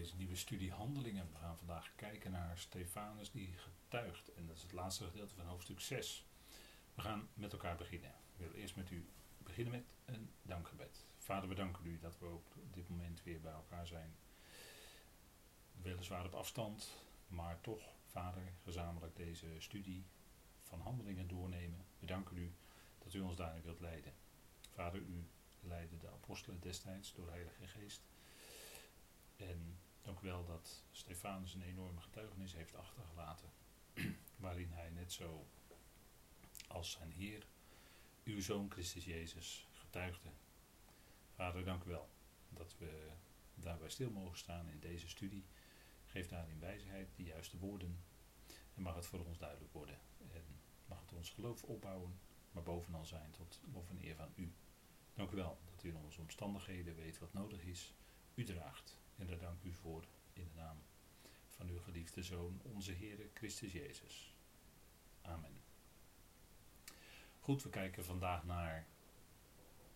deze nieuwe studie Handelingen. We gaan vandaag kijken naar Stefanus die getuigt. En dat is het laatste gedeelte van hoofdstuk 6. We gaan met elkaar beginnen. Ik wil eerst met u beginnen met een dankgebed. Vader, we danken u dat we op dit moment weer bij elkaar zijn. Weliswaar op afstand, maar toch, Vader, gezamenlijk deze studie van handelingen doornemen. We danken u dat u ons daarin wilt leiden. Vader, u leidde de apostelen destijds door de Heilige Geest. En u wel dat Stefanus een enorme getuigenis heeft achtergelaten. waarin hij net zo als zijn Heer, uw Zoon Christus Jezus, getuigde. Vader, dank u wel dat we daarbij stil mogen staan in deze studie. Geef daarin wijsheid, de juiste woorden. En mag het voor ons duidelijk worden. En mag het ons geloof opbouwen, maar bovenal zijn tot lof en eer van u. Dank u wel dat u in onze omstandigheden weet wat nodig is. U draagt. En daar dank u voor in de naam van uw geliefde Zoon, onze Heere Christus Jezus. Amen. Goed, we kijken vandaag naar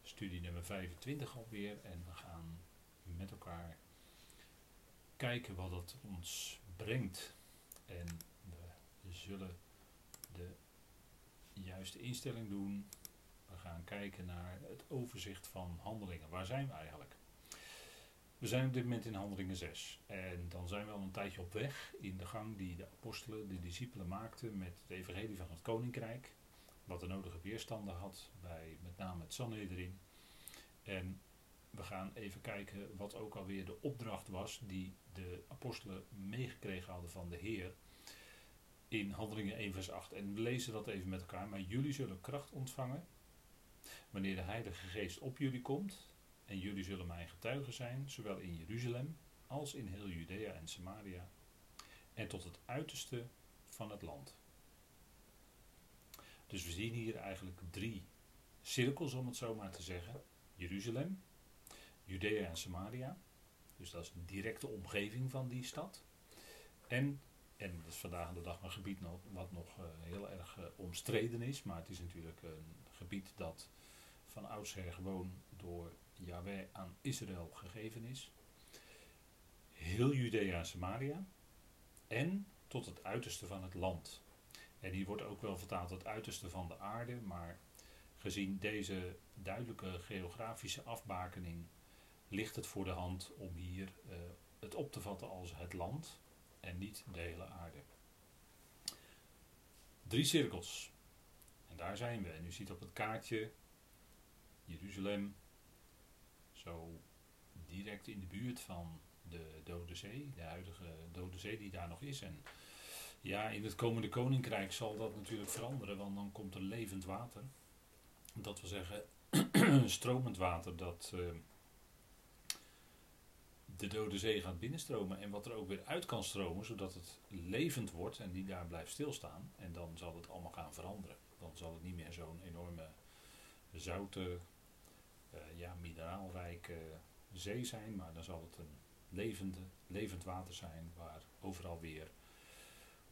studie nummer 25 alweer en we gaan met elkaar kijken wat het ons brengt. En we zullen de juiste instelling doen. We gaan kijken naar het overzicht van handelingen. Waar zijn we eigenlijk? We zijn op dit moment in Handelingen 6. En dan zijn we al een tijdje op weg in de gang die de apostelen, de discipelen maakten met het evangelie van het koninkrijk. Wat de nodige weerstanden had bij met name het Sanhedrin. En we gaan even kijken wat ook alweer de opdracht was die de apostelen meegekregen hadden van de Heer. In Handelingen 1 vers 8. En we lezen dat even met elkaar. Maar jullie zullen kracht ontvangen wanneer de Heilige Geest op jullie komt en jullie zullen mijn getuigen zijn, zowel in Jeruzalem als in heel Judea en Samaria, en tot het uiterste van het land. Dus we zien hier eigenlijk drie cirkels, om het zo maar te zeggen. Jeruzalem, Judea en Samaria. Dus dat is een directe omgeving van die stad. En, en dat is vandaag de dag een gebied wat nog uh, heel erg uh, omstreden is. Maar het is natuurlijk een gebied dat van oudsher gewoon door Yahweh aan Israël gegeven is. Heel Judea en Samaria. En tot het uiterste van het land. En hier wordt ook wel vertaald het uiterste van de aarde, maar gezien deze duidelijke geografische afbakening ligt het voor de hand om hier uh, het op te vatten als het land en niet de hele aarde. Drie cirkels. En daar zijn we. En u ziet op het kaartje Jeruzalem, zo direct in de buurt van de Dode Zee, de huidige Dode Zee die daar nog is. En ja, in het komende koninkrijk zal dat natuurlijk veranderen, want dan komt er levend water. Dat wil zeggen, stromend water dat uh, de Dode Zee gaat binnenstromen en wat er ook weer uit kan stromen, zodat het levend wordt en die daar blijft stilstaan. En dan zal het allemaal gaan veranderen. Dan zal het niet meer zo'n enorme zoute, ja, mineraalrijke zee zijn, maar dan zal het een levende, levend water zijn waar overal weer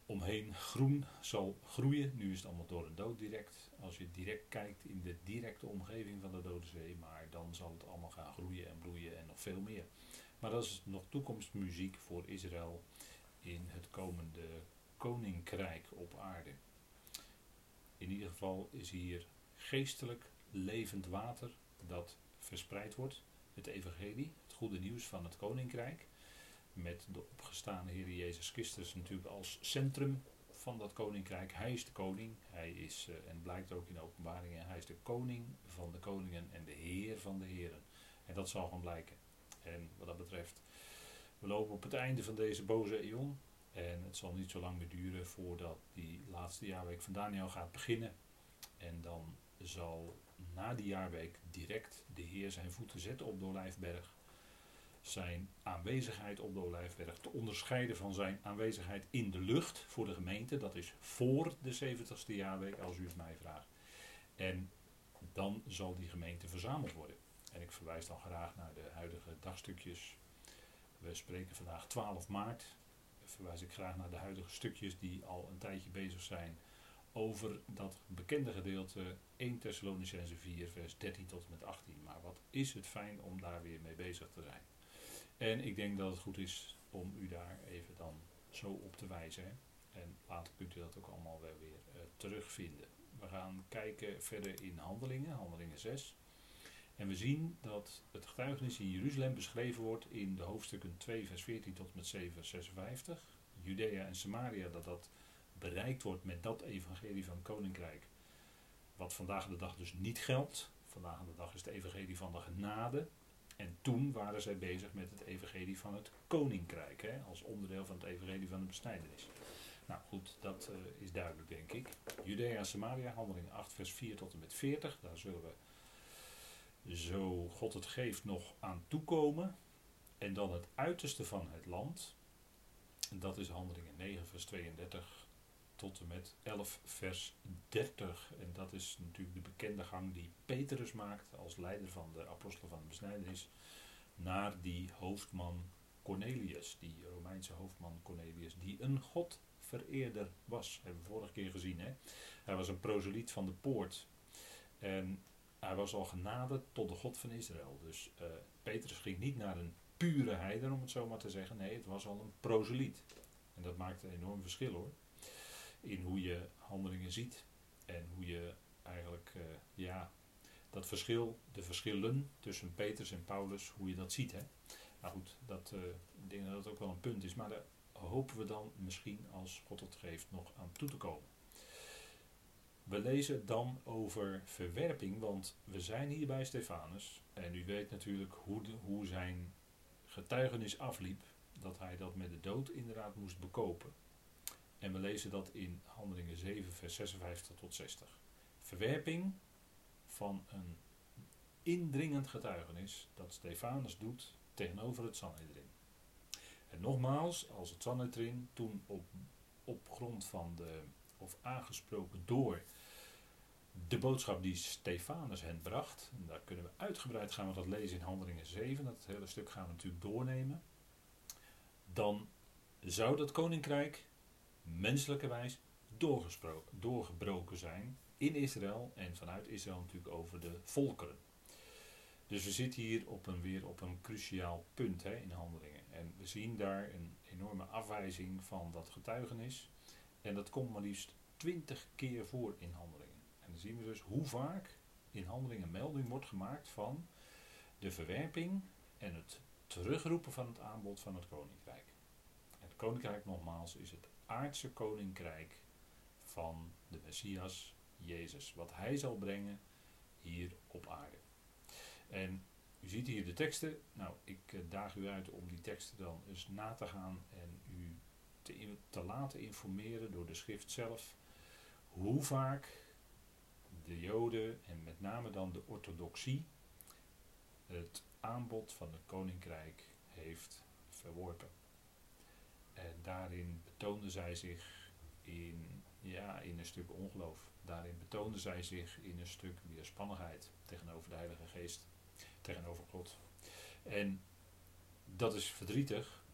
omheen groen zal groeien. Nu is het allemaal door de dood direct. Als je direct kijkt in de directe omgeving van de Dode Zee, maar dan zal het allemaal gaan groeien en bloeien en nog veel meer. Maar dat is nog toekomstmuziek voor Israël in het komende koninkrijk op aarde. In ieder geval is hier geestelijk levend water dat verspreid wordt. Het evangelie, het goede nieuws van het koninkrijk. Met de opgestane Heer Jezus Christus natuurlijk als centrum van dat koninkrijk. Hij is de koning. Hij is, uh, en blijkt ook in de openbaringen, hij is de koning van de koningen en de heer van de heren. En dat zal gewoon blijken. En wat dat betreft, we lopen op het einde van deze boze eon. En het zal niet zo lang meer duren voordat die laatste jaarweek van Daniel gaat beginnen. En dan zal na die jaarweek direct de Heer zijn voeten zetten op de Olijfberg. Zijn aanwezigheid op de Olijfberg te onderscheiden van zijn aanwezigheid in de lucht voor de gemeente. Dat is voor de 70ste jaarweek, als u het mij vraagt. En dan zal die gemeente verzameld worden. En ik verwijs dan graag naar de huidige dagstukjes. We spreken vandaag 12 maart. Verwijs ik graag naar de huidige stukjes die al een tijdje bezig zijn over dat bekende gedeelte 1 Thessalonicense 4 vers 13 tot en met 18. Maar wat is het fijn om daar weer mee bezig te zijn. En ik denk dat het goed is om u daar even dan zo op te wijzen. En later kunt u dat ook allemaal wel weer uh, terugvinden. We gaan kijken verder in Handelingen, Handelingen 6. En we zien dat het getuigenis in Jeruzalem beschreven wordt in de hoofdstukken 2, vers 14 tot met 7, vers 56. Judea en Samaria, dat dat bereikt wordt met dat evangelie van koninkrijk. Wat vandaag de dag dus niet geldt. Vandaag de dag is het evangelie van de genade. En toen waren zij bezig met het evangelie van het koninkrijk. Hè, als onderdeel van het evangelie van de besnijdenis. Nou goed, dat uh, is duidelijk denk ik. Judea en Samaria, handeling 8 vers 4 tot en met 40. Daar zullen we, zo God het geeft, nog aan toekomen. En dan het uiterste van het land. Dat is handelingen 9 vers 32 tot en met 11 vers 30. En dat is natuurlijk de bekende gang die Petrus maakt als leider van de apostelen van de besnijdenis. Naar die hoofdman Cornelius, die Romeinse hoofdman Cornelius, die een God vereerder was. Hebben we vorige keer gezien. Hè? Hij was een proseliet van de poort. En hij was al genaderd tot de God van Israël. Dus uh, Petrus ging niet naar een pure heider, om het zo maar te zeggen. Nee, het was al een proseliet. En dat maakt een enorm verschil hoor. In hoe je handelingen ziet. En hoe je eigenlijk, uh, ja, dat verschil, de verschillen tussen Petrus en Paulus, hoe je dat ziet. Hè? Nou goed, dat, uh, ik denk dat dat ook wel een punt is. Maar daar hopen we dan misschien, als God het geeft, nog aan toe te komen. We lezen dan over verwerping, want we zijn hier bij Stefanus. En u weet natuurlijk hoe, hoe zijn getuigenis afliep. Dat hij dat met de dood inderdaad moest bekopen. En we lezen dat in Handelingen 7, vers 56 tot 60. Verwerping van een indringend getuigenis dat Stefanus doet tegenover het Sanhedrin. En nogmaals, als het Sanhedrin toen op, op grond van de, of aangesproken door de boodschap die Stefanus hen bracht, en daar kunnen we uitgebreid gaan we dat lezen in Handelingen 7, dat hele stuk gaan we natuurlijk doornemen, dan zou dat koninkrijk menselijkerwijs doorgebroken zijn in Israël en vanuit Israël natuurlijk over de volkeren. Dus we zitten hier op een, weer op een cruciaal punt hè, in handelingen. En we zien daar een enorme afwijzing van dat getuigenis. En dat komt maar liefst twintig keer voor in handelingen. En dan zien we dus hoe vaak in handelingen melding wordt gemaakt van de verwerping en het terugroepen van het aanbod van het koninkrijk. Het koninkrijk nogmaals is het aardse koninkrijk van de Messias Jezus. Wat hij zal brengen hier op aarde. En u ziet hier de teksten. Nou, ik eh, daag u uit om die teksten dan eens na te gaan en u te, te laten informeren door de schrift zelf. Hoe vaak de Joden en met name dan de orthodoxie het aanbod van het koninkrijk heeft verworpen. En daarin betoonden zij zich in, ja, in een stuk ongeloof. Daarin betoonden zij zich in een stuk weerspannigheid tegenover de Heilige Geest tegenover God. En dat is verdrietig.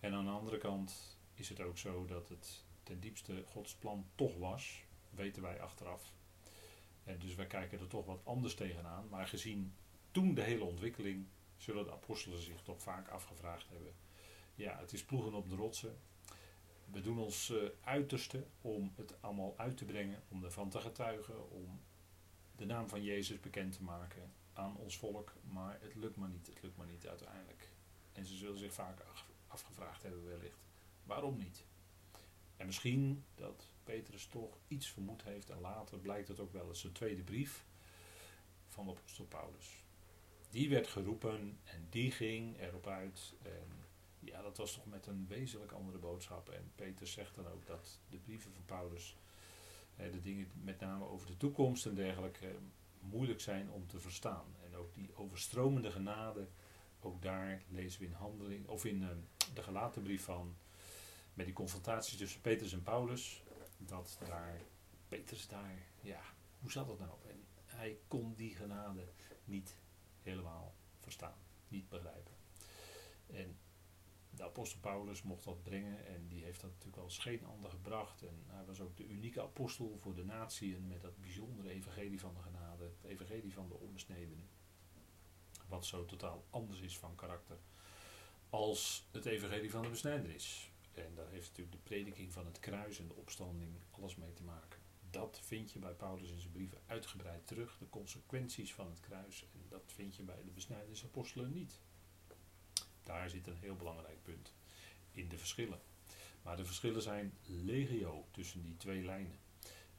En aan de andere kant is het ook zo dat het ten diepste Gods plan toch was, weten wij achteraf. En dus wij kijken er toch wat anders tegenaan. Maar gezien toen de hele ontwikkeling, zullen de apostelen zich toch vaak afgevraagd hebben. Ja, het is ploegen op de rotsen. We doen ons uh, uiterste om het allemaal uit te brengen, om ervan te getuigen, om de naam van Jezus bekend te maken aan ons volk, maar het lukt maar niet, het lukt maar niet uiteindelijk. En ze zullen zich vaak afgevraagd hebben wellicht, waarom niet? En misschien dat Petrus toch iets vermoed heeft en later blijkt het ook wel eens zijn tweede brief van de apostel Paulus. Die werd geroepen en die ging erop uit en ja, dat was toch met een wezenlijk andere boodschap. En Petrus zegt dan ook dat de brieven van Paulus, de dingen met name over de toekomst en dergelijke, moeilijk zijn om te verstaan. En ook die overstromende genade, ook daar lezen we in handeling, of in uh, de gelaten brief van, met die confrontaties tussen Petrus en Paulus, dat daar, Petrus daar, ja, hoe zat dat nou? En hij kon die genade niet helemaal verstaan, niet begrijpen. En de apostel Paulus mocht dat brengen en die heeft dat natuurlijk als geen ander gebracht. En hij was ook de unieke apostel voor de natieën met dat bijzondere evangelie van de genade, het evangelie van de onbesnedenen. Wat zo totaal anders is van karakter als het evangelie van de besnijdenis. En daar heeft natuurlijk de prediking van het kruis en de opstanding alles mee te maken. Dat vind je bij Paulus in zijn brieven uitgebreid terug, de consequenties van het kruis. En dat vind je bij de besnijdenisapostelen niet. Daar zit een heel belangrijk punt in de verschillen. Maar de verschillen zijn legio tussen die twee lijnen.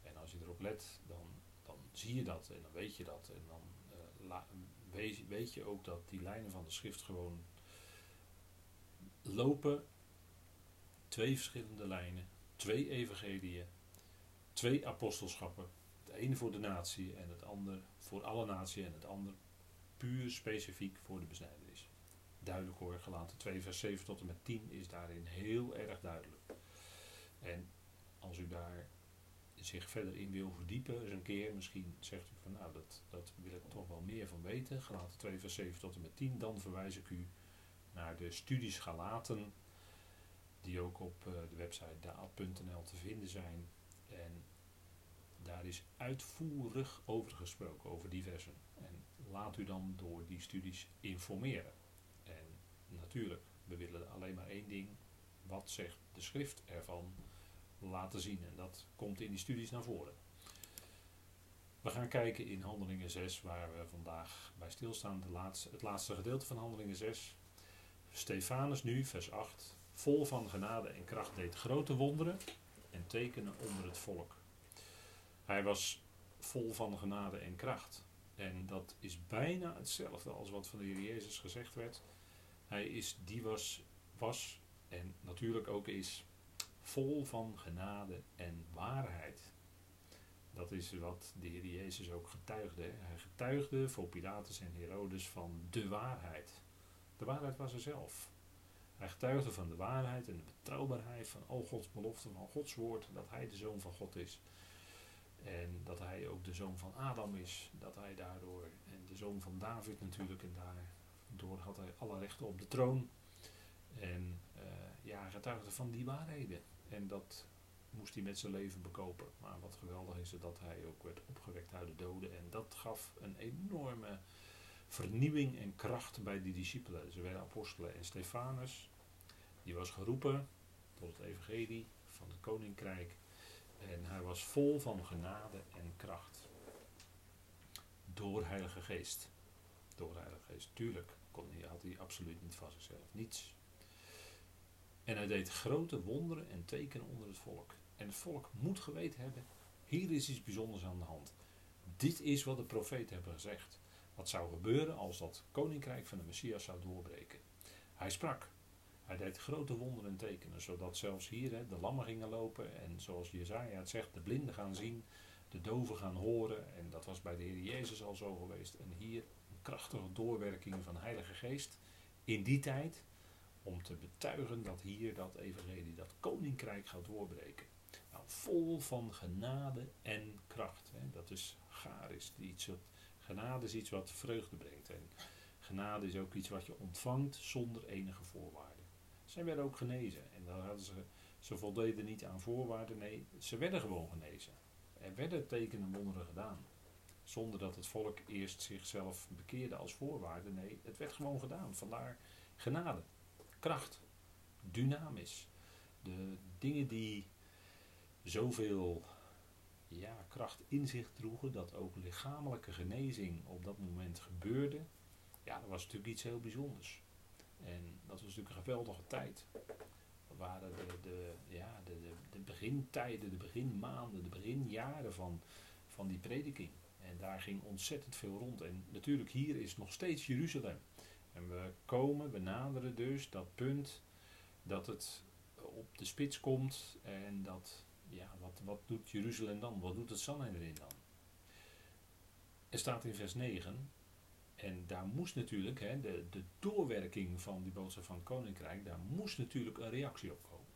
En als je erop let, dan, dan zie je dat en dan weet je dat. En dan uh, weet, je ook dat die lijnen van de schrift gewoon lopen. Twee verschillende lijnen, twee evangeliën, twee apostelschappen. Het ene voor de natie en het ander voor alle natie en het ander puur specifiek voor de besnijdenis duidelijk hoor. Gelaten 2 vers 7 tot en met 10 is daarin heel erg duidelijk. En als u daar zich verder in wil verdiepen, eens een keer, misschien zegt u van nou, dat, dat wil ik toch wel meer van weten. Gelaten 2 vers 7 tot en met 10, dan verwijs ik u naar de studies Galaten, die ook op eh, de website daad.nl te vinden zijn. En daar is uitvoerig over gesproken, over die versen. En laat u dan door die studies informeren natuurlijk, we willen alleen maar één ding. Wat zegt de schrift ervan laten zien? En dat komt in die studies naar voren. We gaan kijken in Handelingen 6, waar we vandaag bij stilstaan. De laatste, het laatste gedeelte van Handelingen 6. Stefanus nu, vers 8. Vol van genade en kracht deed grote wonderen en tekenen onder het volk. Hij was vol van genade en kracht. En dat is bijna hetzelfde als wat van de Heer Jezus gezegd werd. Hij is, die was, was en natuurlijk ook is vol van genade en waarheid. Dat is wat de Heer Jezus ook getuigde. Hij getuigde voor Pilatus en Herodes van de waarheid. De waarheid was er zelf. Hij getuigde van de waarheid en de betrouwbaarheid van al Gods beloften, van Gods woord, dat hij de zoon van God is. En dat hij ook de zoon van Adam is, dat hij daardoor, en de zoon van David natuurlijk, en daar door had hij alle rechten op de troon. En uh, ja, getuigde van die waarheden. En dat moest hij met zijn leven bekopen. Maar wat geweldig is dat hij ook werd opgewekt uit de doden. En dat gaf een enorme vernieuwing en kracht bij die discipelen. Ze werden apostelen. En Stefanus, die was geroepen tot het evangelie van het koninkrijk. En hij was vol van genade en kracht. Door Heilige Geest. Door Heilige Geest, tuurlijk kon hij, had hij absoluut niet van zichzelf. Niets. En hij deed grote wonderen en tekenen onder het volk. En het volk moet geweten hebben, hier is iets bijzonders aan de hand. Dit is wat de profeten hebben gezegd. Wat zou gebeuren als dat koninkrijk van de Messias zou doorbreken. Hij sprak. Hij deed grote wonderen en tekenen, zodat zelfs hier hè, de lammen gingen lopen. En zoals Jezaja het zegt, de blinden gaan zien, de doven gaan horen. En dat was bij de Heer Jezus al zo geweest. En hier krachtige doorwerking van de Heilige Geest in die tijd om te betuigen dat hier dat evangelie, dat koninkrijk gaat doorbreken. Nou, vol van genade en kracht. Hè. Dat is is Iets genade is iets wat vreugde brengt. En genade is ook iets wat je ontvangt zonder enige voorwaarden. Zij werden ook genezen. En dan hadden ze, ze voldeden niet aan voorwaarden. Nee, ze werden gewoon genezen. Er werden tekenen en wonderen gedaan. Zonder dat het volk eerst zichzelf bekeerde als voorwaarde. Nee, het werd gewoon gedaan. Vandaar genade, kracht, dynamisch. De dingen die zoveel ja, kracht in zich droegen, dat ook lichamelijke genezing op dat moment gebeurde. Ja, dat was natuurlijk iets heel bijzonders. En dat was natuurlijk een geweldige tijd. Dat waren de, de, ja, de, de, de begintijden, de beginmaanden, de beginjaren van, van die prediking. En daar ging ontzettend veel rond. En natuurlijk, hier is nog steeds Jeruzalem. En we komen, we naderen dus dat punt dat het op de spits komt. En dat, ja, wat, wat doet Jeruzalem dan? Wat doet het Sanhedrin dan? Er staat in vers 9. En daar moest natuurlijk, hè, de, de doorwerking van die boodschap van koninkrijk, daar moest natuurlijk een reactie op komen.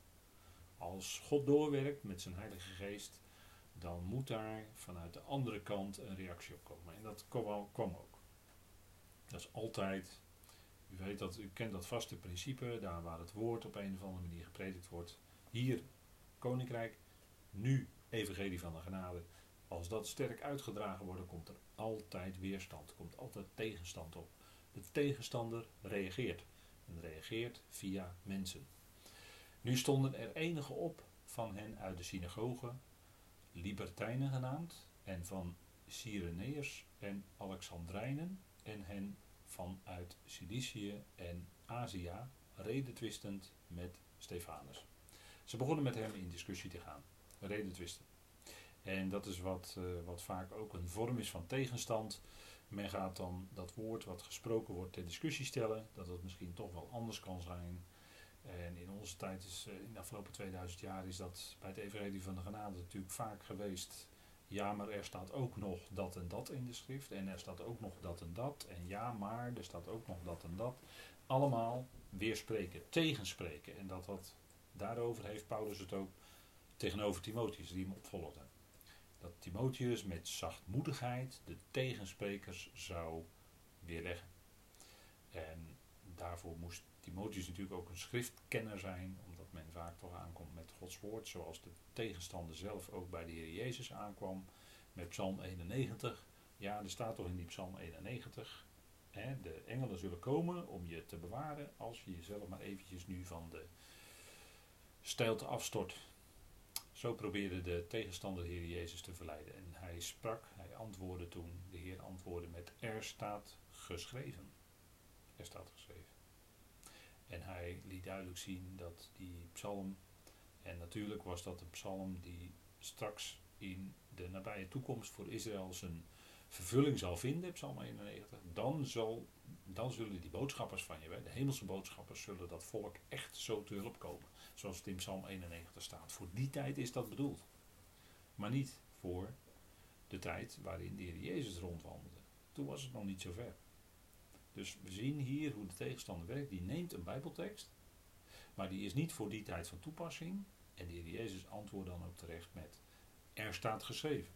Als God doorwerkt met zijn Heilige Geest, dan moet daar vanuit de andere kant een reactie op komen. En dat kwam, ook. Dat is altijd, u weet dat, u kent dat vaste principe, daar waar het woord op een of andere manier gepredikt wordt. Hier, koninkrijk, nu evangelie van de genade. Als dat sterk uitgedragen wordt, komt er altijd weerstand, komt altijd tegenstand op. De tegenstander reageert. en reageert via mensen. Nu stonden er enige op van hen uit de synagoge, Libertijnen genaamd, en van Cyreneërs en Alexandrijnen, en hen vanuit Cilicië en Azië, redetwistend met Stefanus. Ze begonnen met hem in discussie te gaan, redetwisten. En dat is wat, uh, wat vaak ook een vorm is van tegenstand. Men gaat dan dat woord wat gesproken wordt ter discussie stellen, dat het misschien toch wel anders kan zijn. En in onze tijd is, uh, in de afgelopen 2000 jaar, is dat bij het evangelie van de genade natuurlijk vaak geweest. Ja, maar er staat ook nog dat en dat in de schrift. En er staat ook nog dat en dat. En ja, maar er staat ook nog dat en dat. Allemaal weerspreken, tegenspreken. En dat wat daarover heeft Paulus het ook tegenover Timotheus, die hem opvolgde dat Timotheus met zachtmoedigheid de tegensprekers zou weerleggen. En daarvoor moest Timotheus natuurlijk ook een schriftkenner zijn, omdat men vaak toch aankomt met Gods woord, zoals de tegenstander zelf ook bij de Heer Jezus aankwam met Psalm 91. Ja, er staat toch in die Psalm 91, hè, de engelen zullen komen om je te bewaren als je jezelf maar eventjes nu van de steilte afstort zo probeerde de tegenstander de Heer Jezus te verleiden. En hij sprak, hij antwoordde toen, de Heer antwoordde met er staat geschreven. Er staat geschreven. En hij liet duidelijk zien dat die psalm, en natuurlijk was dat een psalm die straks in de nabije toekomst voor Israël zijn vervulling zal vinden, Psalm 91, dan, zal, dan zullen die boodschappers van je, de hemelse boodschappers, zullen dat volk echt zo te hulp komen. Zoals het in Psalm 91 staat. Voor die tijd is dat bedoeld. Maar niet voor de tijd waarin de Heer Jezus rondwandelde. Toen was het nog niet zo ver. Dus we zien hier hoe de tegenstander werkt. Die neemt een Bijbeltekst, maar die is niet voor die tijd van toepassing. En de Heer Jezus antwoordt dan ook terecht met: Er staat geschreven.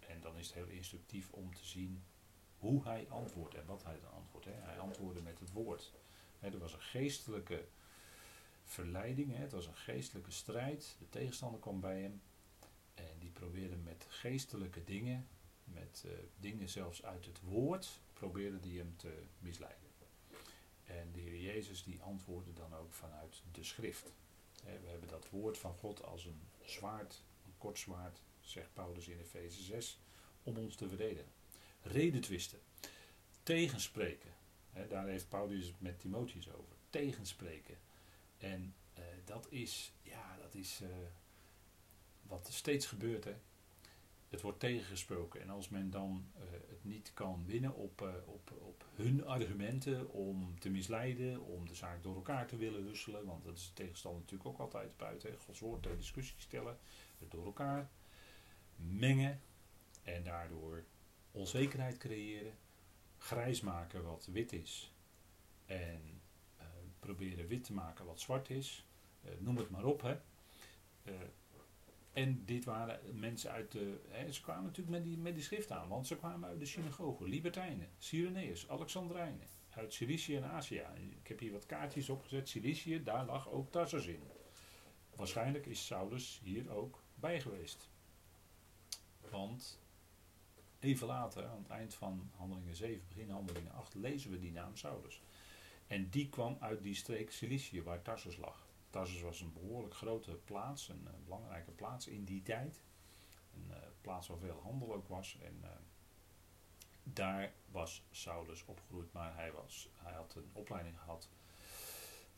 En dan is het heel instructief om te zien hoe hij antwoordt en wat hij dan antwoordt. Hij antwoordde met het woord. er was een geestelijke verleiding. Het was een geestelijke strijd. De tegenstander kwam bij hem. En die probeerde met geestelijke dingen, met uh, dingen zelfs uit het woord, probeerde die hem te misleiden. En de Heer Jezus die antwoordde dan ook vanuit de schrift. we hebben dat woord van God als een zwaard, een kort zwaard, zegt Paulus in Efeze 6, om ons te verdedigen. Redetwisten, tegenspreken. daar heeft Paulus met Timotheus over. Tegenspreken. En uh, dat is, ja, dat is uh, wat steeds gebeurt. Hè. Het wordt tegengesproken. En als men dan uh, het niet kan winnen op, op, op hun argumenten om te misleiden, om de zaak door elkaar te willen husselen, want dat is de tegenstander natuurlijk ook altijd buiten. Gods woord ter discussie stellen, het door elkaar mengen en daardoor onzekerheid creëren, grijs maken wat wit is en proberen wit te maken wat zwart is. Noem het maar op. Hè. En dit waren mensen uit de. Hè, ze kwamen natuurlijk met die, met die schrift aan, want ze kwamen uit de synagogen, Libertijnen, Cyreneërs, Alexandrijnen, uit Cilicië en Azië. Ik heb hier wat kaartjes opgezet. Cilicië, daar lag ook Tarsus in. Waarschijnlijk is Saulus hier ook bij geweest. Want even later, aan het eind van handelingen 7, begin handelingen 8, lezen we die naam Saulus. En die kwam uit die streek Cilicië, waar Tarsus lag. Tarsus was een behoorlijk grote plaats, een, een belangrijke plaats in die tijd. Een uh, plaats waar veel handel ook was. En uh, daar was Saulus opgegroeid, maar hij, was, hij had een opleiding gehad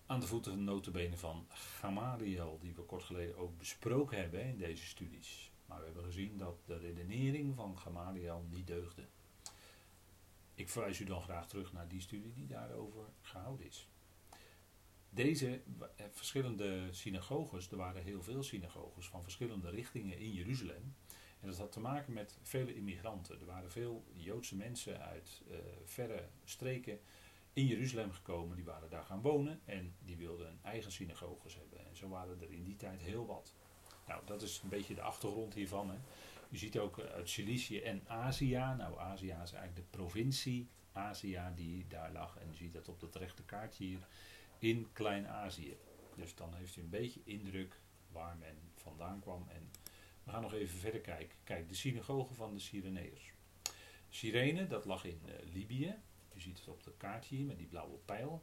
aan de voeten notenbenen van Gamaliel, die we kort geleden ook besproken hebben in deze studies. Maar we hebben gezien dat de redenering van Gamaliel niet deugde. Ik verwijs u dan graag terug naar die studie die daarover gehouden is. Deze eh, verschillende synagoges, er waren heel veel synagoges van verschillende richtingen in Jeruzalem. En dat had te maken met vele immigranten. Er waren veel Joodse mensen uit uh, verre streken in Jeruzalem gekomen. Die waren daar gaan wonen en die wilden een eigen synagoges hebben. En zo waren er in die tijd heel wat. Nou, dat is een beetje de achtergrond hiervan. Hè. U ziet ook eh, uit Cilicië en Azië. Nou, Azië is eigenlijk de provincie Azië die daar lag. En u ziet dat op dat rechte kaartje hier in Klein-Azië. Dus dan heeft u een beetje indruk waar men vandaan kwam. En we gaan nog even verder kijken. Kijk, de synagoge van de Cyreneërs. Cyrene, dat lag in uh, Libië. U ziet het op het kaartje hier met die blauwe pijl.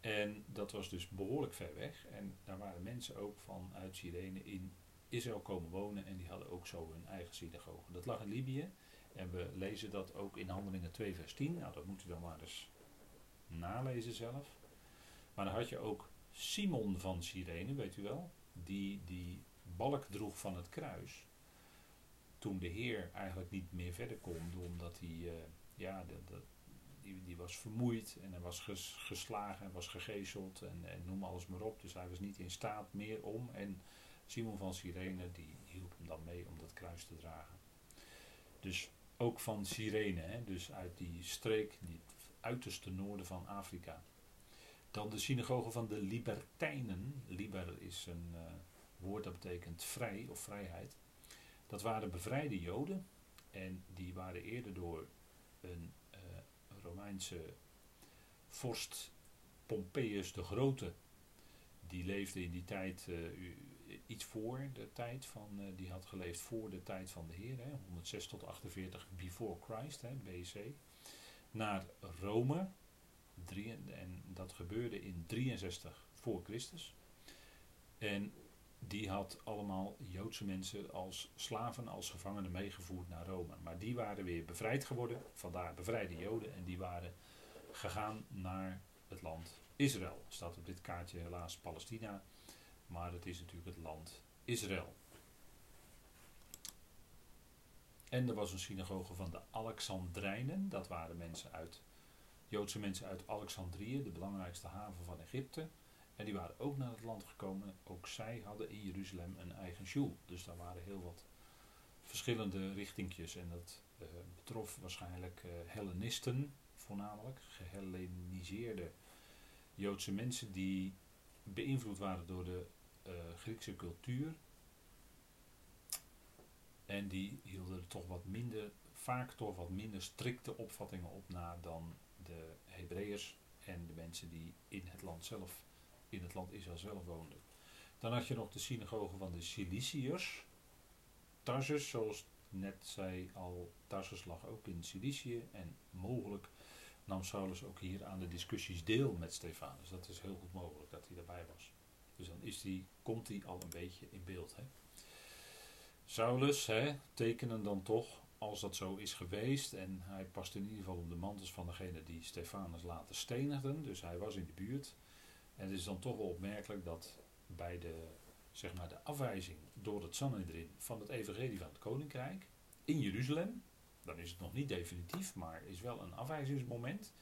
En dat was dus behoorlijk ver weg. En daar waren mensen ook vanuit Cyrene in Israël komen wonen. En die hadden ook zo hun eigen synagoge. Dat lag in Libië. En we lezen dat ook in Handelingen 2 vers 10. Nou, dat moet u dan maar eens nalezen zelf. Maar dan had je ook Simon van Cyrene, weet u wel. Die die balk droeg van het kruis. Toen de Heer eigenlijk niet meer verder kon. Omdat hij, uh, ja, die, die, was vermoeid. En hij was geslagen en was gegezeld. En, en noem alles maar op. Dus hij was niet in staat meer om. En Simon van Cyrene die hielp hem dan mee om dat kruis te dragen. Dus ook van Cyrene, hè, dus uit die streek, die uiterste noorden van Afrika. Dan de synagoge van de Libertijnen. Liber is een uh, woord dat betekent vrij of vrijheid. Dat waren bevrijde Joden en die waren eerder door een uh, Romeinse vorst Pompeius de Grote. Die leefde in die tijd uh, iets voor de tijd van, die had geleefd voor de tijd van de Heer, hè, 106 tot 48 before Christ, hè, BC, naar Rome. En dat gebeurde in 63 voor Christus. En die had allemaal Joodse mensen als slaven, als gevangenen meegevoerd naar Rome. Maar die waren weer bevrijd geworden, vandaar bevrijde Joden, en die waren gegaan naar het land Israël. Staat op dit kaartje helaas Palestina maar het is natuurlijk het land Israël. En er was een synagoge van de Alexandrijnen, dat waren mensen uit, Joodse mensen uit Alexandrië, de belangrijkste haven van Egypte. En die waren ook naar het land gekomen. Ook zij hadden in Jeruzalem een eigen shul. Dus daar waren heel wat verschillende richtingjes. En dat uh, betrof waarschijnlijk uh, Hellenisten, voornamelijk, gehelleniseerde Joodse mensen die beïnvloed waren door de uh, Griekse cultuur. En die hielden er toch wat minder, vaak toch wat minder strikte opvattingen op na dan de Hebreeërs en de mensen die in het land zelf, in het land Israël zelf woonden. Dan had je nog de synagoge van de Ciliciërs. Tarsus, zoals net zei al, Tarsus lag ook in Cilicië en mogelijk nam Saulus ook hier aan de discussies deel met Stefanus. Dat is heel goed mogelijk dat hij daarbij was. Dus dan is die, komt hij al een beetje in beeld. Hè. Saulus hè, tekenen dan toch, als dat zo is geweest, en hij past in ieder geval op de mantels van degene die Stefanus later stenigden, dus hij was in de buurt. En het is dan toch wel opmerkelijk dat bij de, zeg maar, de afwijzing door het Sanhedrin van het evangelie van het koninkrijk in Jeruzalem, dan is het nog niet definitief, maar is wel een afwijzingsmoment,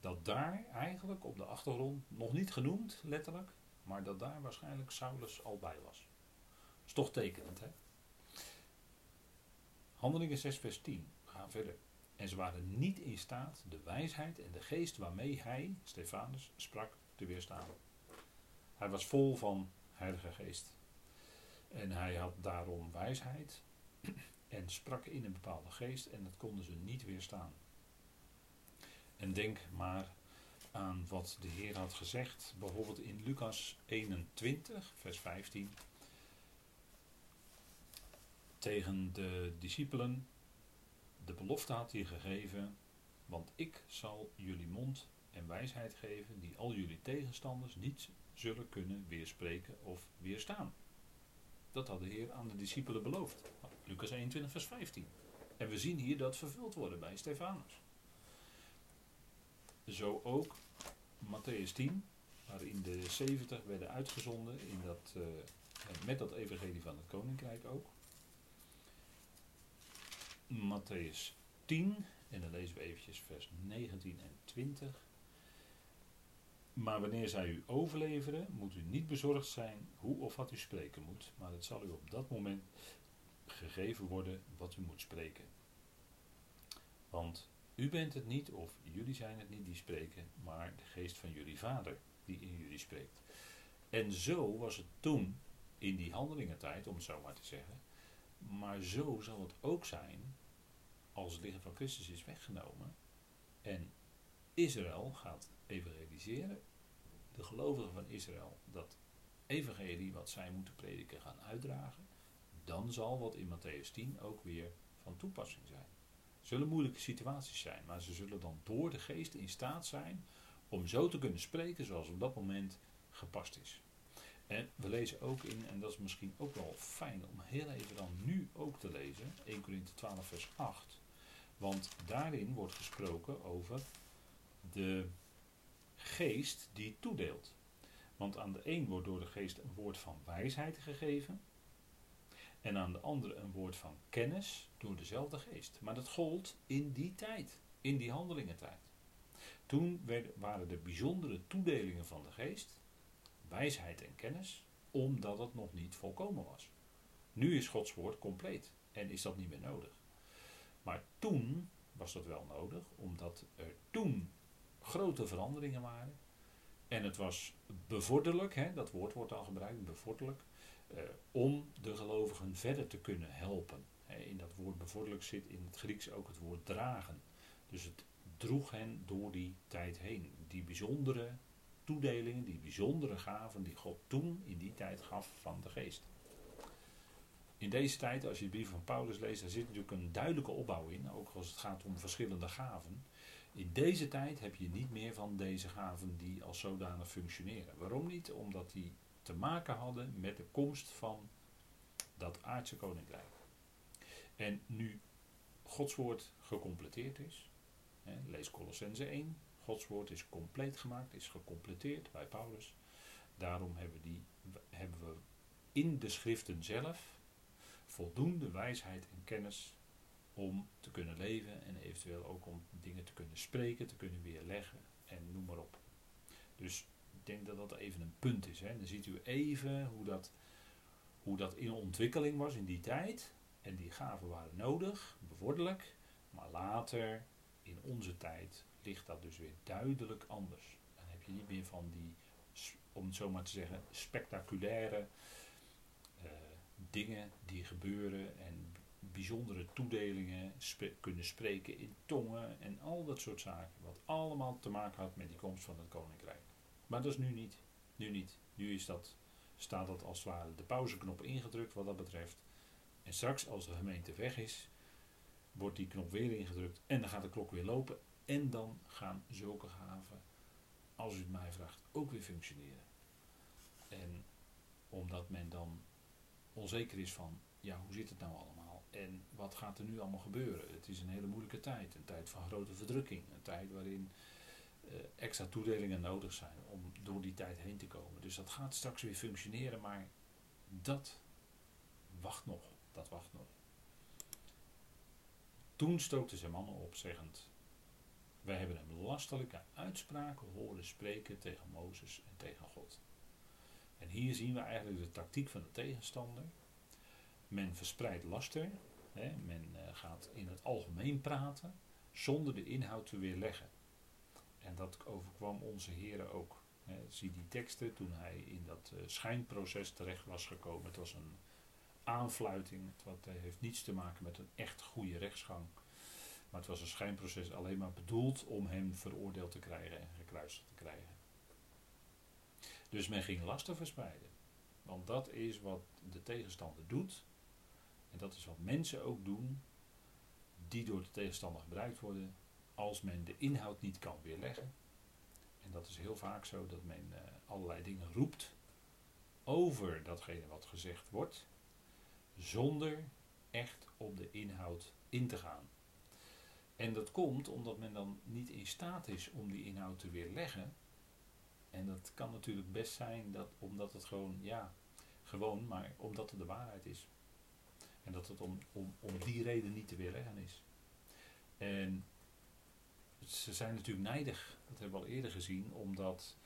dat daar eigenlijk op de achtergrond, nog niet genoemd letterlijk, maar dat daar waarschijnlijk Saulus al bij was. Dat is toch tekenend, hè? Handelingen 6, vers 10. We gaan verder. En ze waren niet in staat de wijsheid en de geest waarmee hij, Stefanus, sprak te weerstaan. Hij was vol van Heilige Geest. En hij had daarom wijsheid en sprak in een bepaalde geest en dat konden ze niet weerstaan. En denk maar aan wat de Heer had gezegd, bijvoorbeeld in Lucas 21, vers 15, tegen de discipelen. De belofte had hij gegeven, want ik zal jullie mond en wijsheid geven die al jullie tegenstanders niet zullen kunnen weerspreken of weerstaan. Dat had de Heer aan de discipelen beloofd. Lucas 21, vers 15. En we zien hier dat vervuld worden bij Stefanus. Zo ook Matthäus 10, waarin de 70 werden uitgezonden in dat, uh, met dat evangelie van het koninkrijk ook. Matthäus 10, en dan lezen we eventjes vers 19 en 20. Maar wanneer zij u overleveren, moet u niet bezorgd zijn hoe of wat u spreken moet, maar het zal u op dat moment gegeven worden wat u moet spreken. Want u bent het niet, of jullie zijn het niet die spreken, maar de geest van jullie vader die in jullie spreekt. En zo was het toen, in die handelingentijd, om het zo maar te zeggen. Maar zo zal het ook zijn als het lichaam van Christus is weggenomen en Israël gaat evangeliseren. De gelovigen van Israël dat evangelie wat zij moeten prediken gaan uitdragen. Dan zal wat in Matthäus 10 ook weer van toepassing zijn zullen moeilijke situaties zijn, maar ze zullen dan door de geest in staat zijn Om zo te kunnen spreken zoals op dat moment gepast is. En we lezen ook in, en dat is misschien ook wel fijn om heel even dan nu ook te lezen, 1 Corinthië 12 vers 8. Want daarin wordt gesproken over de geest die toedeelt. Want aan de een wordt door de geest een woord van wijsheid gegeven. En aan de andere een woord van kennis door dezelfde geest. Maar dat gold in die tijd, in die handelingentijd. Toen waren er bijzondere toedelingen van de geest, wijsheid en kennis, omdat het nog niet volkomen was. Nu is Gods woord compleet en is dat niet meer nodig. Maar toen was dat wel nodig, omdat er toen grote veranderingen waren. En het was bevorderlijk, hè, dat woord wordt al gebruikt, bevorderlijk, eh, om de gelovigen verder te kunnen helpen. In dat woord bevorderlijk zit in het Grieks ook het woord dragen. Dus het droeg hen door die tijd heen. Die bijzondere toedelingen, die bijzondere gaven die God toen in die tijd gaf van de geest. In deze tijd, als je de brief van Paulus leest, daar zit natuurlijk een duidelijke opbouw in, ook als het gaat om verschillende gaven. In deze tijd heb je niet meer van deze gaven die als zodanig functioneren. Waarom niet? Omdat die te maken hadden met de komst van dat aardse koninkrijk. En nu Gods woord gecompleteerd is, hè, lees Colossense 1, Gods woord is compleet gemaakt, is gecompleteerd bij Paulus. Daarom hebben, die, hebben we in de schriften zelf voldoende wijsheid en kennis om te kunnen leven en eventueel ook om dingen te kunnen spreken, te kunnen weerleggen en noem maar op. Dus ik denk dat dat even een punt is. Hè. Dan ziet u even hoe dat, hoe dat in ontwikkeling was in die tijd. En die gaven waren nodig, bevorderlijk. Maar later, in onze tijd, ligt dat dus weer duidelijk anders. Dan heb je niet meer van die, om het zo maar te zeggen, spectaculaire dingen die gebeuren en bijzondere toedelingen, kunnen spreken in tongen en al dat soort zaken. Wat allemaal te maken had met die komst van het koninkrijk. Maar dat is nu niet. Nu niet. Nu is dat, staat dat als het ware de pauzeknop ingedrukt wat dat betreft. En straks als de gemeente weg is, wordt die knop weer ingedrukt en dan gaat de klok weer lopen. En dan gaan zulke gaven, als u het mij vraagt, ook weer functioneren. En omdat men dan onzeker is van, ja, hoe zit het nou allemaal? En wat gaat er nu allemaal gebeuren? Het is een hele moeilijke tijd, een tijd van grote verdrukking, een tijd waarin uh, extra toedelingen nodig zijn om door die tijd heen te komen. Dus dat gaat straks weer functioneren, maar dat wacht nog. Dat wacht nog. Toen stookten zijn mannen op, zeggend: Wij hebben hem lastelijke uitspraken horen spreken tegen Mozes en tegen God. En hier zien we eigenlijk de tactiek van de tegenstander. Men verspreidt laster, hè, men uh, gaat in het algemeen praten, zonder de inhoud te weerleggen. En dat overkwam onze heren ook. Hè. Zie die teksten toen hij in dat uh, schijnproces terecht was gekomen. Het was een aanfluiting. Het eh, heeft niets te maken met een echt goede rechtsgang. Maar het was een schijnproces alleen maar bedoeld om hem veroordeeld te krijgen en gekruisigd te krijgen. Dus men ging lasten verspreiden. Want dat is wat de tegenstander doet. En dat is wat mensen ook doen, die door de tegenstander gebruikt worden, als men de inhoud niet kan weerleggen. En dat is heel vaak zo dat men uh, allerlei dingen roept over datgene wat gezegd wordt, zonder echt op de inhoud in te gaan. En dat komt omdat men dan niet in staat is om die inhoud te weerleggen. En dat kan natuurlijk best zijn dat omdat het gewoon, ja, gewoon, maar omdat het de waarheid is. En dat het om, om, om die reden niet te weerleggen is. En ze zijn natuurlijk nijdig, dat hebben we al eerder gezien, omdat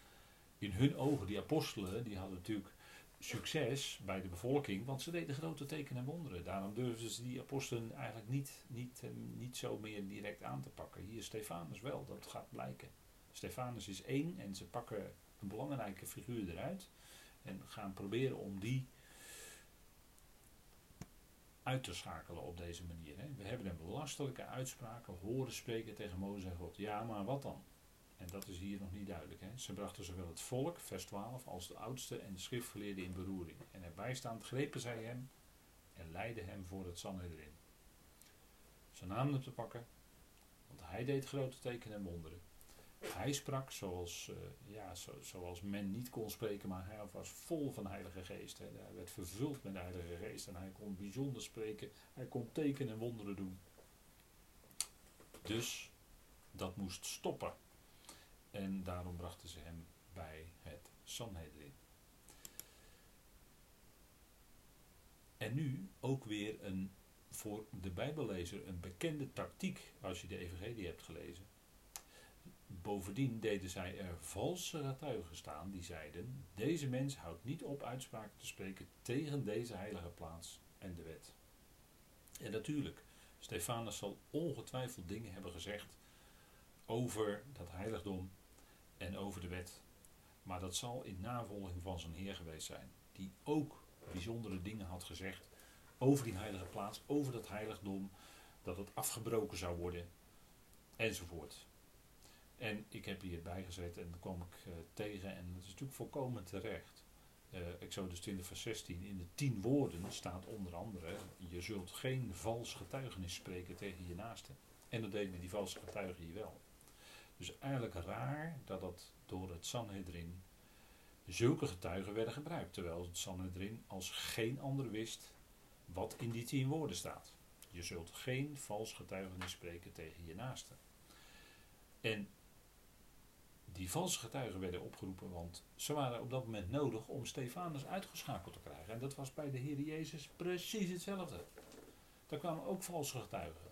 in hun ogen, die apostelen, die hadden natuurlijk succes bij de bevolking, want ze deden grote tekenen en wonderen. Daarom durfden ze die apostelen eigenlijk niet, niet, eh, niet zo meer direct aan te pakken. Hier Stefanus wel, dat gaat blijken. Stefanus is één en ze pakken een belangrijke figuur eruit en gaan proberen om die uit te schakelen op deze manier. Hè. We hebben hem belastelijke uitspraken horen spreken tegen Mozes en God. Ja, maar wat dan? En dat is hier nog niet duidelijk. Hè. Ze brachten zowel het volk, vers 12, als de oudste en de schriftgeleerden in beroering. En erbij staand grepen zij hem en leidden hem voor het Sanhedrin. Ze namen hem te pakken, want hij deed grote tekenen en wonderen. Hij sprak zoals, eh, ja, zo, zoals men niet kon spreken, maar hij was vol van Heilige Geest. Hè. Hij werd vervuld met de Heilige Geest en hij kon bijzonder spreken. Hij kon tekenen en wonderen doen. Dus dat moest stoppen. En daarom brachten ze hem bij het Sanhedrin. En nu ook weer een, voor de Bijbellezer een bekende tactiek als je de Evangelie hebt gelezen. Bovendien deden zij er valse getuigen staan die zeiden: Deze mens houdt niet op uitspraken te spreken tegen deze heilige plaats en de wet. En natuurlijk, Stefanus zal ongetwijfeld dingen hebben gezegd over dat heiligdom en over de wet. Maar dat zal in navolging van zijn Heer geweest zijn, die ook bijzondere dingen had gezegd over die heilige plaats, over dat heiligdom, dat het afgebroken zou worden, enzovoort. En ik heb hier bijgezet en dan kwam ik uh, tegen, en dat is natuurlijk volkomen terecht. Uh, Exodus 20, vers 16. In de tien woorden staat onder andere: Je zult geen vals getuigenis spreken tegen je naaste. En dat deed met die valse getuigen hier wel. Dus eigenlijk raar dat dat door het Sanhedrin zulke getuigen werden gebruikt. Terwijl het Sanhedrin als geen ander wist wat in die tien woorden staat. Je zult geen vals getuigenis spreken tegen je naaste. En die valse getuigen werden opgeroepen, want ze waren op dat moment nodig om Stefanus uitgeschakeld te krijgen. En dat was bij de Heer Jezus precies hetzelfde. Daar kwamen ook valse getuigen.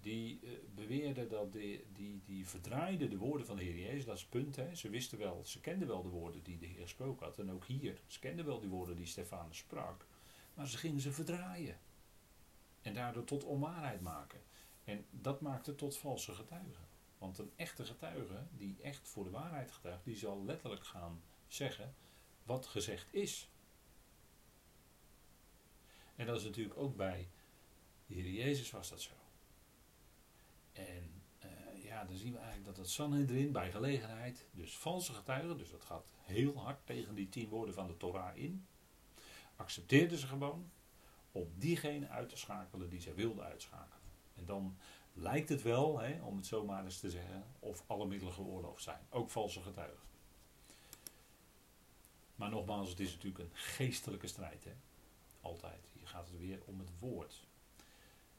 Die uh, beweerden dat de, die, die verdraaiden de woorden van de Heer Jezus, dat is het punt. Hè. Ze wisten wel, ze kenden wel de woorden die de Heer gesproken had. En ook hier, ze kenden wel die woorden die Stefanus sprak. Maar ze gingen ze verdraaien. En daardoor tot onwaarheid maken. En dat maakte tot valse getuigen. Want een echte getuige, die echt voor de waarheid getuigt, die zal letterlijk gaan zeggen wat gezegd is. En dat is natuurlijk ook bij de Heer Jezus was dat zo. En uh, ja, dan zien we eigenlijk dat het Sanhedrin bij gelegenheid, dus valse getuigen, dus dat gaat heel hard tegen die tien woorden van de Torah in, accepteerden ze gewoon om diegene uit te schakelen die zij wilden uitschakelen. En dan lijkt het wel, hè, om het zo maar eens te zeggen, of alle middelen geoorloofd zijn. Ook valse getuigen. Maar nogmaals, het is natuurlijk een geestelijke strijd. Hè? Altijd. Hier gaat het weer om het woord.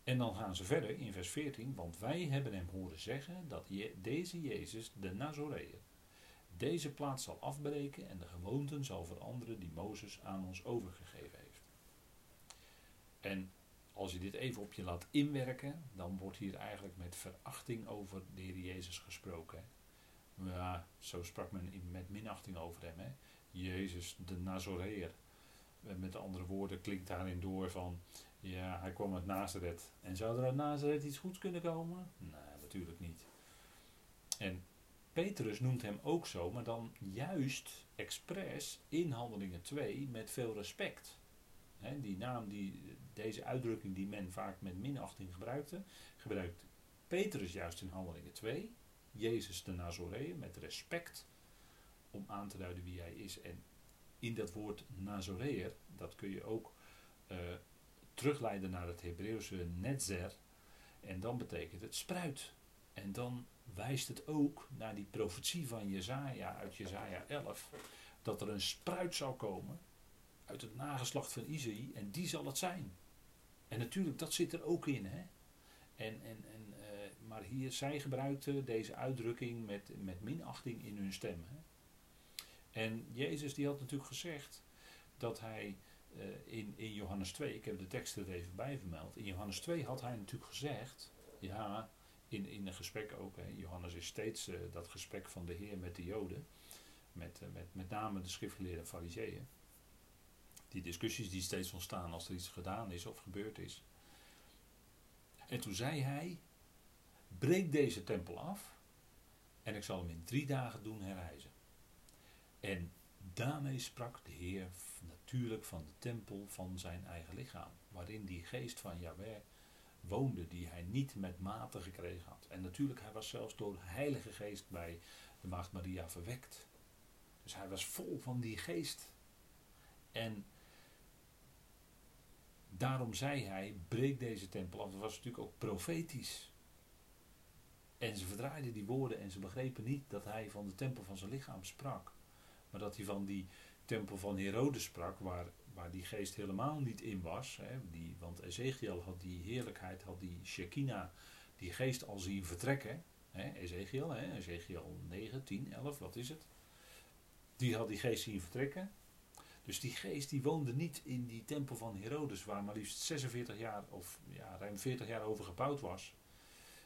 En dan gaan ze verder in vers 14. Want wij hebben hem horen zeggen dat deze Jezus, de Nazoreër, deze plaats zal afbreken en de gewoonten zal veranderen die Mozes aan ons overgegeven heeft. En als je dit even op je laat inwerken, dan wordt hier eigenlijk met verachting over de Heer Jezus gesproken. Ja, zo sprak men met minachting over hem. Hè? Jezus, de Nazoreër. Met andere woorden klinkt daarin door van, ja, hij kwam uit Nazareth. En zou er uit Nazareth iets goeds kunnen komen? Nee, natuurlijk niet. En Petrus noemt hem ook zo, maar dan juist expres in Handelingen 2 met veel respect die naam, die, deze uitdrukking die men vaak met minachting gebruikte, gebruikt Petrus juist in Handelingen 2. Jezus de Nazoreër met respect om aan te duiden wie hij is. En in dat woord Nazoreër, dat kun je ook uh, terugleiden naar het Hebreeuwse netzer. En dan betekent het spruit. En dan wijst het ook naar die profetie van Jezaja uit Jezaja 11. Dat er een spruit zal komen uit het nageslacht van Isaïe en die zal het zijn. En natuurlijk, dat zit er ook in. Hè? En, en, en, uh, maar hier, zij gebruikten deze uitdrukking met, met minachting in hun stem. Hè? En Jezus die had natuurlijk gezegd dat hij uh, in, in Johannes 2, ik heb de tekst er even bij vermeld, in Johannes 2 had hij natuurlijk gezegd, ja, in, in een gesprek ook, hè, Johannes is steeds uh, dat gesprek van de Heer met de Joden, met, met, met name de schriftgeleerde fariseeën die discussies die steeds ontstaan als er iets gedaan is of gebeurd is. En toen zei hij: breek deze tempel af en ik zal hem in drie dagen doen herrijzen. En daarmee sprak de Heer natuurlijk van de tempel van zijn eigen lichaam, waarin die geest van Yahweh woonde, die hij niet met mate gekregen had. En natuurlijk, hij was zelfs door de Heilige Geest bij de Maagd Maria verwekt. Dus hij was vol van die geest. En Daarom zei hij: breek deze tempel af. Dat was natuurlijk ook profetisch. En ze verdraaiden die woorden en ze begrepen niet dat hij van de tempel van zijn lichaam sprak. Maar dat hij van die tempel van Herodes sprak, waar, waar die geest helemaal niet in was. Hè, die, want Ezekiel had die heerlijkheid, had die Shekinah, die geest al zien vertrekken. Hè, Ezekiel, hè, Ezekiel 9, 10, 11, wat is het? Die had die geest zien vertrekken. Dus die geest die woonde niet in die tempel van Herodes, waar maar liefst 46 jaar of ja, ruim 40 jaar over gebouwd was.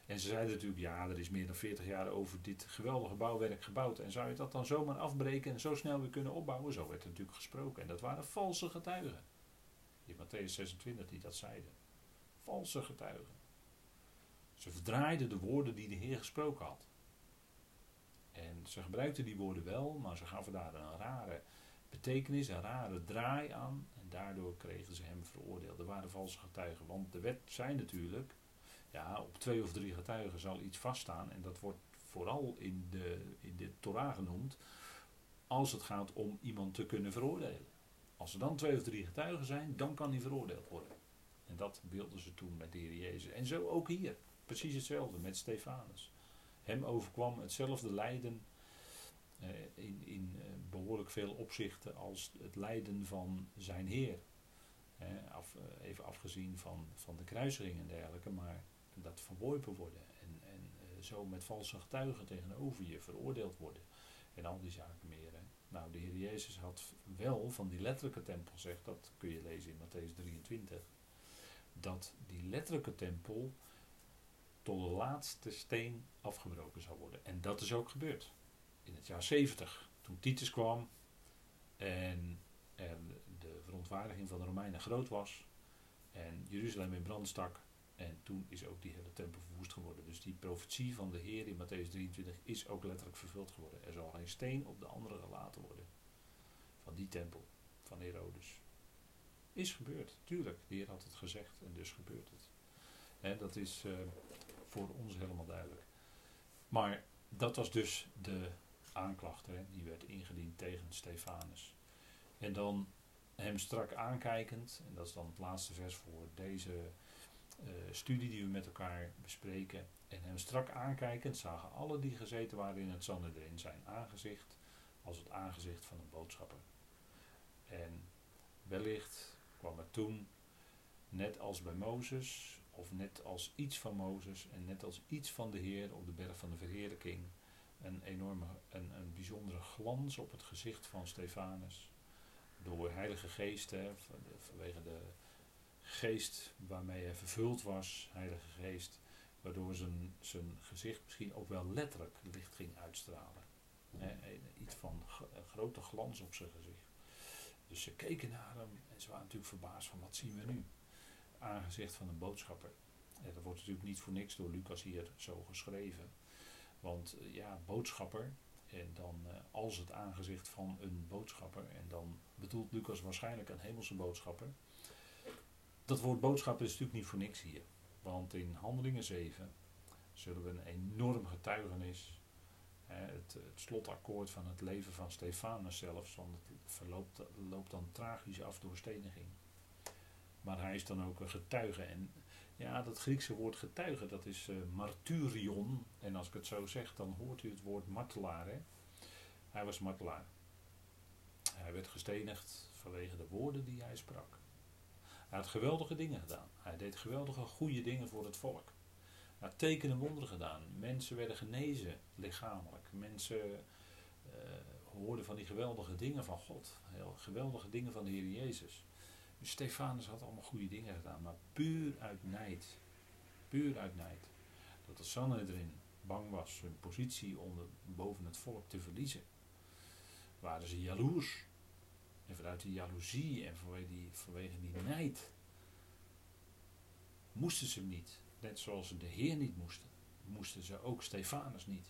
En ze zeiden natuurlijk, ja, er is meer dan 40 jaar over dit geweldige bouwwerk gebouwd. En zou je dat dan zomaar afbreken en zo snel weer kunnen opbouwen? Zo werd er natuurlijk gesproken. En dat waren valse getuigen. In Matthäus 26 die dat zeiden. Valse getuigen. Ze verdraaiden de woorden die de Heer gesproken had. En ze gebruikten die woorden wel, maar ze gaven daar een rare betekenis, een rare draai aan. En daardoor kregen ze hem veroordeeld. Er waren valse getuigen. Want de wet zei natuurlijk, ja, op twee of drie getuigen zal iets vaststaan. En dat wordt vooral in de, in de Torah genoemd. Als het gaat om iemand te kunnen veroordelen. Als er dan twee of drie getuigen zijn, dan kan hij veroordeeld worden. En dat wilden ze toen met de Heer Jezus. En zo ook hier. Precies hetzelfde met Stefanus. Hem overkwam hetzelfde lijden in, in eh, behoorlijk veel opzichten als het lijden van zijn Heer. Eh, even afgezien van, van de kruising en dergelijke, maar dat verworpen worden en, en zo met valse getuigen tegenover je veroordeeld worden en al die zaken meer. Hè. Nou, de Heer Jezus had wel van die letterlijke tempel, zegt dat kun je lezen in Matthäus 23, dat die letterlijke tempel tot de laatste steen afgebroken zou worden. En dat is ook gebeurd. In het jaar 70, toen Titus kwam en de verontwaardiging van de Romeinen groot was en Jeruzalem in brand stak. En toen is ook die hele tempel verwoest geworden. Dus die profetie van de Heer in Matthäus 23 is ook letterlijk vervuld geworden. Er zal geen steen op de andere gelaten worden. Van die tempel, van Herodes. Is gebeurd, tuurlijk. De Heer had het gezegd en dus gebeurt het. En dat is uh, voor ons helemaal duidelijk. Maar dat was dus de aanklacht, hè, die werd ingediend tegen Stefanus. En dan hem strak aankijkend, en dat is dan het laatste vers voor deze uh, studie die we met elkaar bespreken. En hem strak aankijkend zagen alle die gezeten waren in het Sanhedrin zijn aangezicht als het aangezicht van een boodschapper. En wellicht kwam er toen, net als bij Mozes, of net als iets van Mozes en net als iets van de Heer op de berg van de verheerlijking, een enorme, een, een bijzondere glans op het gezicht van Stefanus. Door Heilige Geest, hè, vanwege de geest waarmee hij vervuld was, Heilige Geest, waardoor zijn, zijn gezicht misschien ook wel letterlijk licht ging uitstralen. iets van grote glans op zijn gezicht. Dus ze keken naar hem en ze waren natuurlijk verbaasd van wat zien we nu? Aangezicht van een boodschapper. Dat wordt natuurlijk niet voor niks door Lucas hier zo geschreven. Want eh, ja, boodschapper, en dan uh, als het aangezicht van een boodschapper, en dan bedoelt Lucas waarschijnlijk een hemelse boodschapper. Dat woord boodschapper is natuurlijk niet voor niks hier. Want in Handelingen 7 zullen we een enorm getuigenis, het, het, slotakkoord van het leven van Stefanus zelfs, want het verloopt, loopt dan tragisch af door steniging. Maar hij is dan ook een getuige. En ja, dat Griekse woord getuige, dat is uh, martyrion. En als ik het zo zeg, dan hoort u het woord martelaar. Hè? Hij was martelaar. Hij werd gestenigd vanwege de woorden die hij sprak. Hij had geweldige dingen gedaan. Hij deed geweldige goede dingen voor het volk. Hij had tekenen wonderen gedaan. Mensen werden genezen lichamelijk. Mensen uh, hoorden van die geweldige dingen van God. Heel geweldige dingen van de Heer Jezus. Stefanus had allemaal goede dingen gedaan, maar puur uit nijd. Puur uit nijd. Dat de Sanhedrin bang was hun positie onder, boven het volk te verliezen. Waren ze jaloers. En vanuit die jaloezie en vanwege die, vanwege die nijd moesten ze hem niet. Net zoals ze de Heer niet moesten, moesten ze ook Stefanus niet.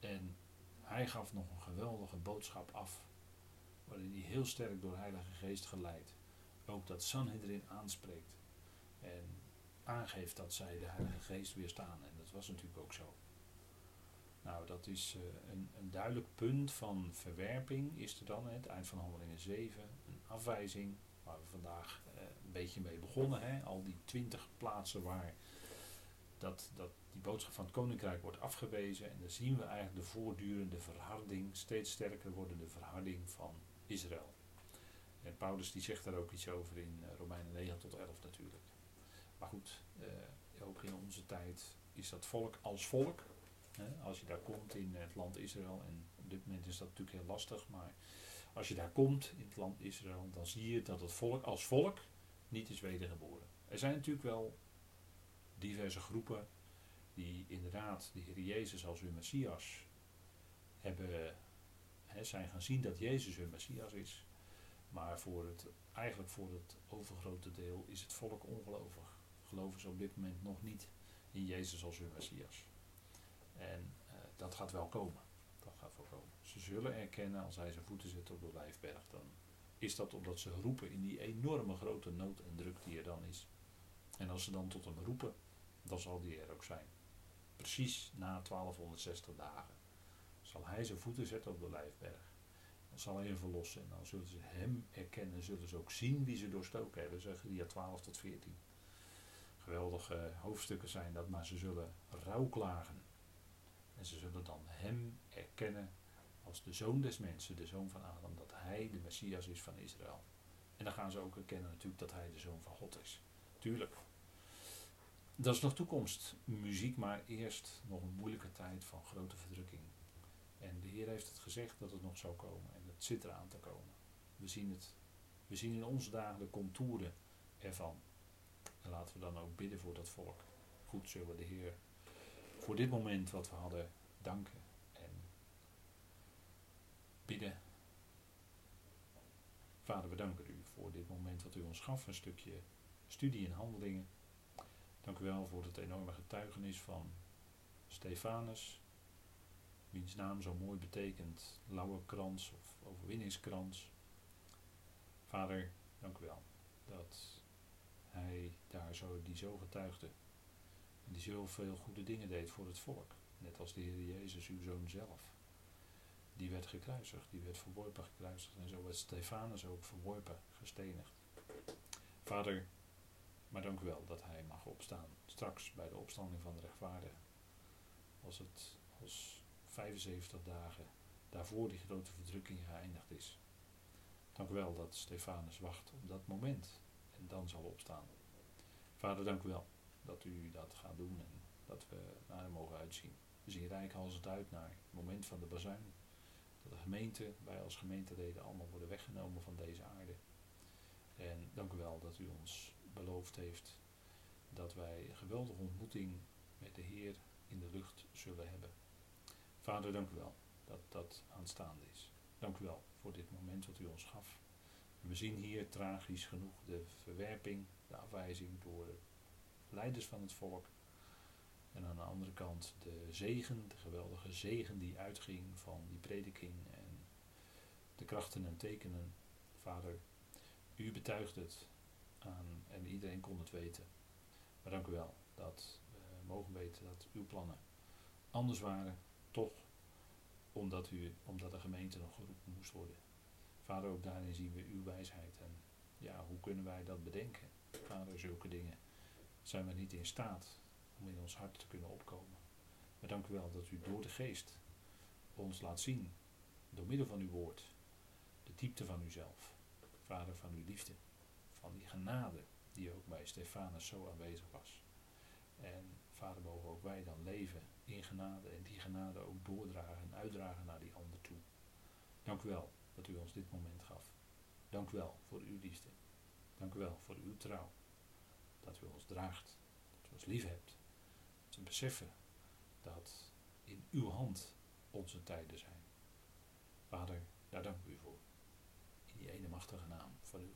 En hij gaf nog een geweldige boodschap af waarin hij heel sterk door de Heilige Geest geleid ook dat Sanhedrin aanspreekt en aangeeft dat zij de Heilige Geest weerstaan. En dat was natuurlijk ook zo. Nou, dat is uh, een, een, duidelijk punt van verwerping is er dan, hè, het eind van handelingen 7, een afwijzing, waar we vandaag uh, een beetje mee begonnen. Hè, al die twintig plaatsen waar dat, dat die boodschap van het koninkrijk wordt afgewezen. En dan zien we eigenlijk de voortdurende verharding, steeds sterker wordende verharding van Israël. En Paulus die zegt daar ook iets over in eh, Romeinen 9 tot 11 natuurlijk. Maar goed, eh, ook in onze tijd is dat volk als volk. Hè, als je daar komt in het land Israël, en op dit moment is dat natuurlijk heel lastig, maar als je daar komt in het land Israël, dan zie je dat het volk als volk niet is wedergeboren. Er zijn natuurlijk wel diverse groepen die inderdaad de Heer Jezus als hun Messias hebben, hè, zijn gaan zien dat Jezus hun Messias is. Maar voor het, eigenlijk voor het overgrote deel is het volk ongelovig. Geloven ze op dit moment nog niet in Jezus als hun Messias. En uh, dat gaat wel komen. Dat gaat wel komen. Ze zullen erkennen als hij zijn voeten zet op de lijfberg. Dan is dat omdat ze roepen in die enorme grote nood en druk die er dan is. En als ze dan tot hem roepen, dan zal die er ook zijn. Precies na 1260 dagen zal hij zijn voeten zetten op de lijfberg. Dan zal hij hen verlossen en dan zullen ze hem erkennen, zullen ze ook zien wie ze doorstoken hebben, die 12 tot 14. Geweldige hoofdstukken zijn dat, maar ze zullen rouwklagen. En ze zullen dan hem erkennen als de zoon des mensen, de zoon van Adam, dat hij de Messias is van Israël. En dan gaan ze ook erkennen natuurlijk dat hij de zoon van God is. Tuurlijk. Dat is nog toekomst, muziek, maar eerst nog een moeilijke tijd van grote verdrukking. En de Heer heeft het gezegd dat het nog zou komen en het zit eraan te komen. We zien het. We zien in onze dagen de contouren ervan. En laten we dan ook bidden voor dat volk. Goed zullen we de Heer voor dit moment wat we hadden danken en bidden. Vader, we danken u voor dit moment wat u ons gaf, een stukje studie en handelingen. Dank u wel voor het enorme getuigenis van Stefanus, wiens naam zo mooi betekent lauwe krans of overwinningskrans. Vader, dank u wel dat hij daar zo, die zo getuigde en die zoveel goede dingen deed voor het volk. Net als de Heer Jezus, uw zoon zelf. Die werd gekruisigd, die werd verworpen gekruisigd. En zo werd Stefanus ook verworpen, gestenigd. Vader, maar dank u wel dat hij mag opstaan. Straks bij de opstanding van de rechtvaardigen. Als het als 75 dagen daarvoor die grote verdrukking geëindigd is. Dank u wel dat Stefanus wacht op dat moment en dan zal opstaan. Vader, dank u wel dat u dat gaat doen en dat we naar hem mogen uitzien. We zien rijk als het uit naar het moment van de bazuin. Dat de gemeente, wij als gemeenteleden allemaal worden weggenomen van deze aarde. En dank u wel dat u ons beloofd heeft dat wij een geweldige ontmoeting met de Heer in de lucht zullen hebben. Vader, dank u wel dat dat aanstaande is. Dank u wel voor dit moment wat u ons gaf. we zien hier tragisch genoeg de verwerping, de afwijzing door leiders van het volk. En aan de andere kant de zegen, de geweldige zegen die uitging van die prediking en de krachten en tekenen. Vader, u betuigt het aan en iedereen kon het weten. Maar dank u wel dat we mogen weten dat uw plannen anders waren, toch omdat, u, omdat de gemeente nog geroepen moest worden. Vader, ook daarin zien we uw wijsheid. En ja, hoe kunnen wij dat bedenken? Vader, zulke dingen zijn we niet in staat om in ons hart te kunnen opkomen. Maar dank u wel dat u door de geest ons laat zien, door middel van uw woord, de diepte van uzelf. Vader, van uw liefde, van die genade die ook bij Stefanus zo aanwezig was. En vader, mogen ook wij dan leven in genade en die genade ook doordragen en uitdragen naar die ander toe. Dank u wel dat u ons dit moment gaf. Dank u wel voor uw liefde. Dank u wel voor uw trouw. Dat u ons draagt, dat u ons lief hebt. Dat we beseffen dat in uw hand onze tijden zijn. Vader, daar dank u voor. In die ene machtige naam van uw